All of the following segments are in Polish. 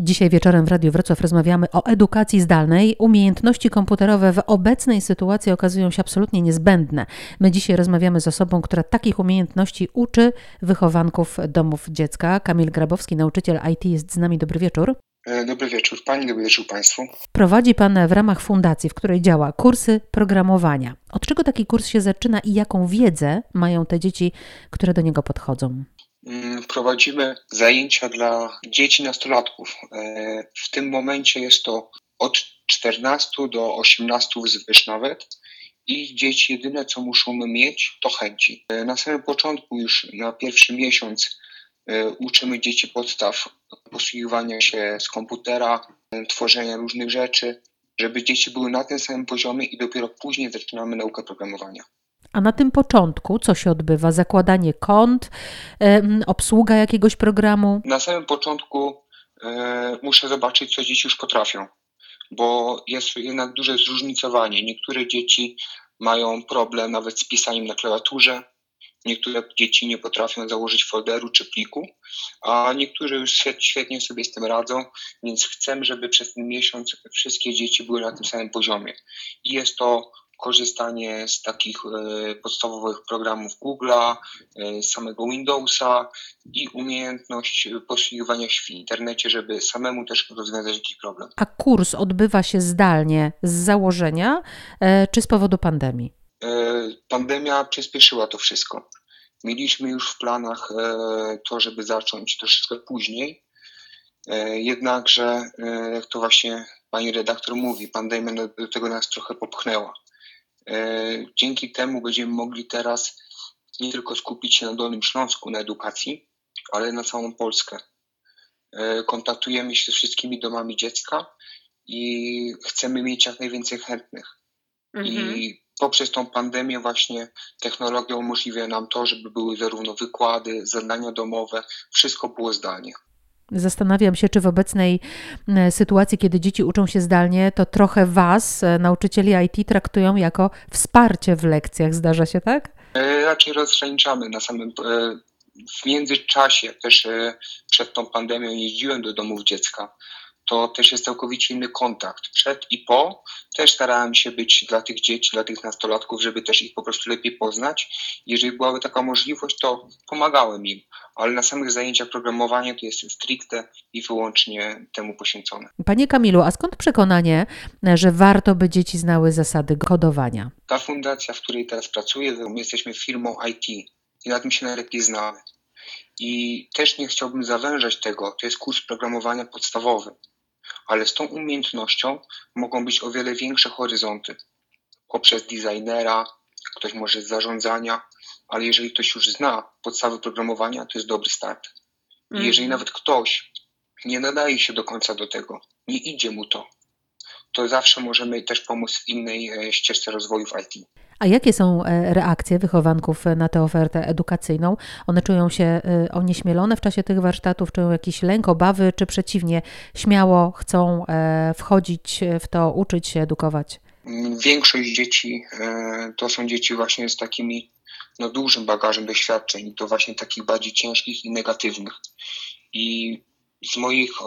Dzisiaj wieczorem w Radiu Wrocław rozmawiamy o edukacji zdalnej. Umiejętności komputerowe w obecnej sytuacji okazują się absolutnie niezbędne. My dzisiaj rozmawiamy z osobą, która takich umiejętności uczy wychowanków domów dziecka. Kamil Grabowski, nauczyciel IT jest z nami. Dobry wieczór. E, dobry wieczór Pani, dobry wieczór Państwu. Prowadzi Pan w ramach fundacji, w której działa, kursy programowania. Od czego taki kurs się zaczyna i jaką wiedzę mają te dzieci, które do niego podchodzą? Mm, prowadzimy zajęcia dla dzieci nastolatków. E, w tym momencie jest to od 14 do 18 wzwyż nawet. I dzieci jedyne, co muszą mieć, to chęci. E, na samym początku, już na pierwszy miesiąc, e, uczymy dzieci podstaw posługiwania się z komputera, tworzenia różnych rzeczy, żeby dzieci były na tym samym poziomie i dopiero później zaczynamy naukę programowania. A na tym początku co się odbywa? Zakładanie kont, obsługa jakiegoś programu? Na samym początku e, muszę zobaczyć, co dzieci już potrafią, bo jest jednak duże zróżnicowanie. Niektóre dzieci mają problem nawet z pisaniem na klawiaturze, niektóre dzieci nie potrafią założyć folderu czy pliku, a niektóre już świetnie sobie z tym radzą, więc chcemy, żeby przez ten miesiąc wszystkie dzieci były na tym samym poziomie. I jest to korzystanie z takich e, podstawowych programów Google'a, e, samego Windowsa i umiejętność posługiwania się w internecie, żeby samemu też rozwiązać jakiś problem. A kurs odbywa się zdalnie z założenia e, czy z powodu pandemii? Pandemia przyspieszyła to wszystko. Mieliśmy już w planach to, żeby zacząć troszeczkę później, jednakże, jak to właśnie pani redaktor mówi, pandemia do tego nas trochę popchnęła. E, dzięki temu będziemy mogli teraz nie tylko skupić się na Dolnym Śląsku na edukacji, ale na całą Polskę. E, kontaktujemy się z wszystkimi domami dziecka i chcemy mieć jak najwięcej chętnych. Mhm. I poprzez tą pandemię właśnie technologia umożliwia nam to, żeby były zarówno wykłady, zadania domowe, wszystko było zdalnie. Zastanawiam się, czy w obecnej e, sytuacji, kiedy dzieci uczą się zdalnie, to trochę Was, e, nauczycieli IT, traktują jako wsparcie w lekcjach. Zdarza się tak? E, raczej rozgraniczamy na samym. W międzyczasie, też przed tą pandemią, jeździłem do domów dziecka to też jest całkowicie inny kontakt. Przed i po też starałem się być dla tych dzieci, dla tych nastolatków, żeby też ich po prostu lepiej poznać. Jeżeli byłaby taka możliwość, to pomagałem im, ale na samych zajęciach programowania to jestem stricte i wyłącznie temu poświęcony. Panie Kamilu, a skąd przekonanie, że warto by dzieci znały zasady kodowania? Ta fundacja, w której teraz pracuję, my jesteśmy firmą IT i na tym się najlepiej znamy. I też nie chciałbym zawężać tego, to jest kurs programowania podstawowy ale z tą umiejętnością mogą być o wiele większe horyzonty. Poprzez designera, ktoś może z zarządzania, ale jeżeli ktoś już zna podstawy programowania, to jest dobry start. I jeżeli mhm. nawet ktoś nie nadaje się do końca do tego, nie idzie mu to, to zawsze możemy też pomóc w innej e, ścieżce rozwoju w IT. A jakie są e, reakcje wychowanków na tę ofertę edukacyjną? One czują się e, onieśmielone w czasie tych warsztatów, czują jakiś lęk, obawy, czy przeciwnie, śmiało chcą wchodzić w to, uczyć się, edukować? Większość dzieci to są dzieci właśnie z takimi no, dużym bagażem doświadczeń, to właśnie takich bardziej ciężkich i negatywnych. I z moich e,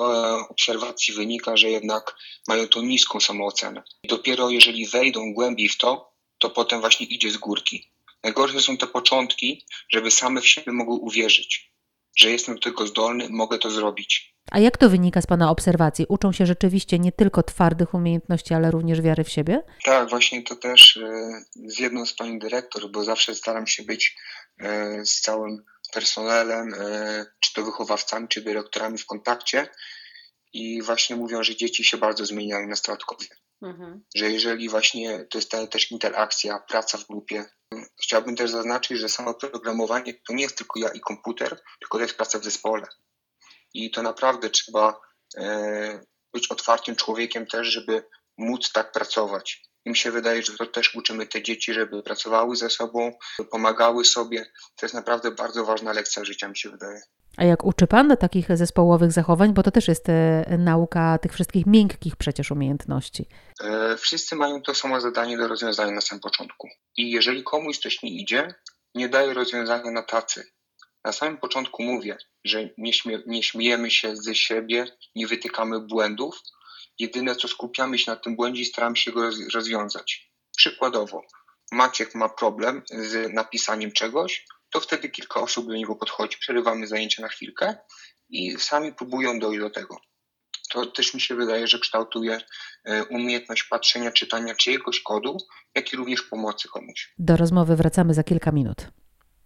obserwacji wynika, że jednak mają tą niską samoocenę. Dopiero jeżeli wejdą głębiej w to, to potem właśnie idzie z górki. Najgorsze są te początki, żeby same w siebie mogły uwierzyć, że jestem do tego zdolny, mogę to zrobić. A jak to wynika z Pana obserwacji? Uczą się rzeczywiście nie tylko twardych umiejętności, ale również wiary w siebie? Tak, właśnie to też e, z jedną z Pani dyrektor, bo zawsze staram się być e, z całym personelem, e, czy to wychowawcami, czy dyrektorami w kontakcie i właśnie mówią, że dzieci się bardzo zmieniają na statkowie. Mhm. Że jeżeli właśnie to jest ta, też interakcja, praca w grupie. Chciałbym też zaznaczyć, że samo programowanie to nie jest tylko ja i komputer, tylko to jest praca w zespole. I to naprawdę trzeba e, być otwartym człowiekiem też, żeby móc tak pracować. I mi się wydaje, że to też uczymy te dzieci, żeby pracowały ze sobą, pomagały sobie. To jest naprawdę bardzo ważna lekcja życia, mi się wydaje. A jak uczy Pan takich zespołowych zachowań, bo to też jest e, nauka tych wszystkich miękkich przecież umiejętności. E, wszyscy mają to samo zadanie do rozwiązania na samym początku. I jeżeli komuś coś nie idzie, nie daje rozwiązania na tacy. Na samym początku mówię, że nie, śmie nie śmiejemy się ze siebie, nie wytykamy błędów. Jedyne co skupiamy się na tym błędzie i staramy się go roz rozwiązać. Przykładowo, Maciek ma problem z napisaniem czegoś, to wtedy kilka osób do niego podchodzi, przerywamy zajęcia na chwilkę i sami próbują dojść do tego. To też mi się wydaje, że kształtuje e, umiejętność patrzenia, czytania czyjegoś kodu, jak i również pomocy komuś. Do rozmowy wracamy za kilka minut.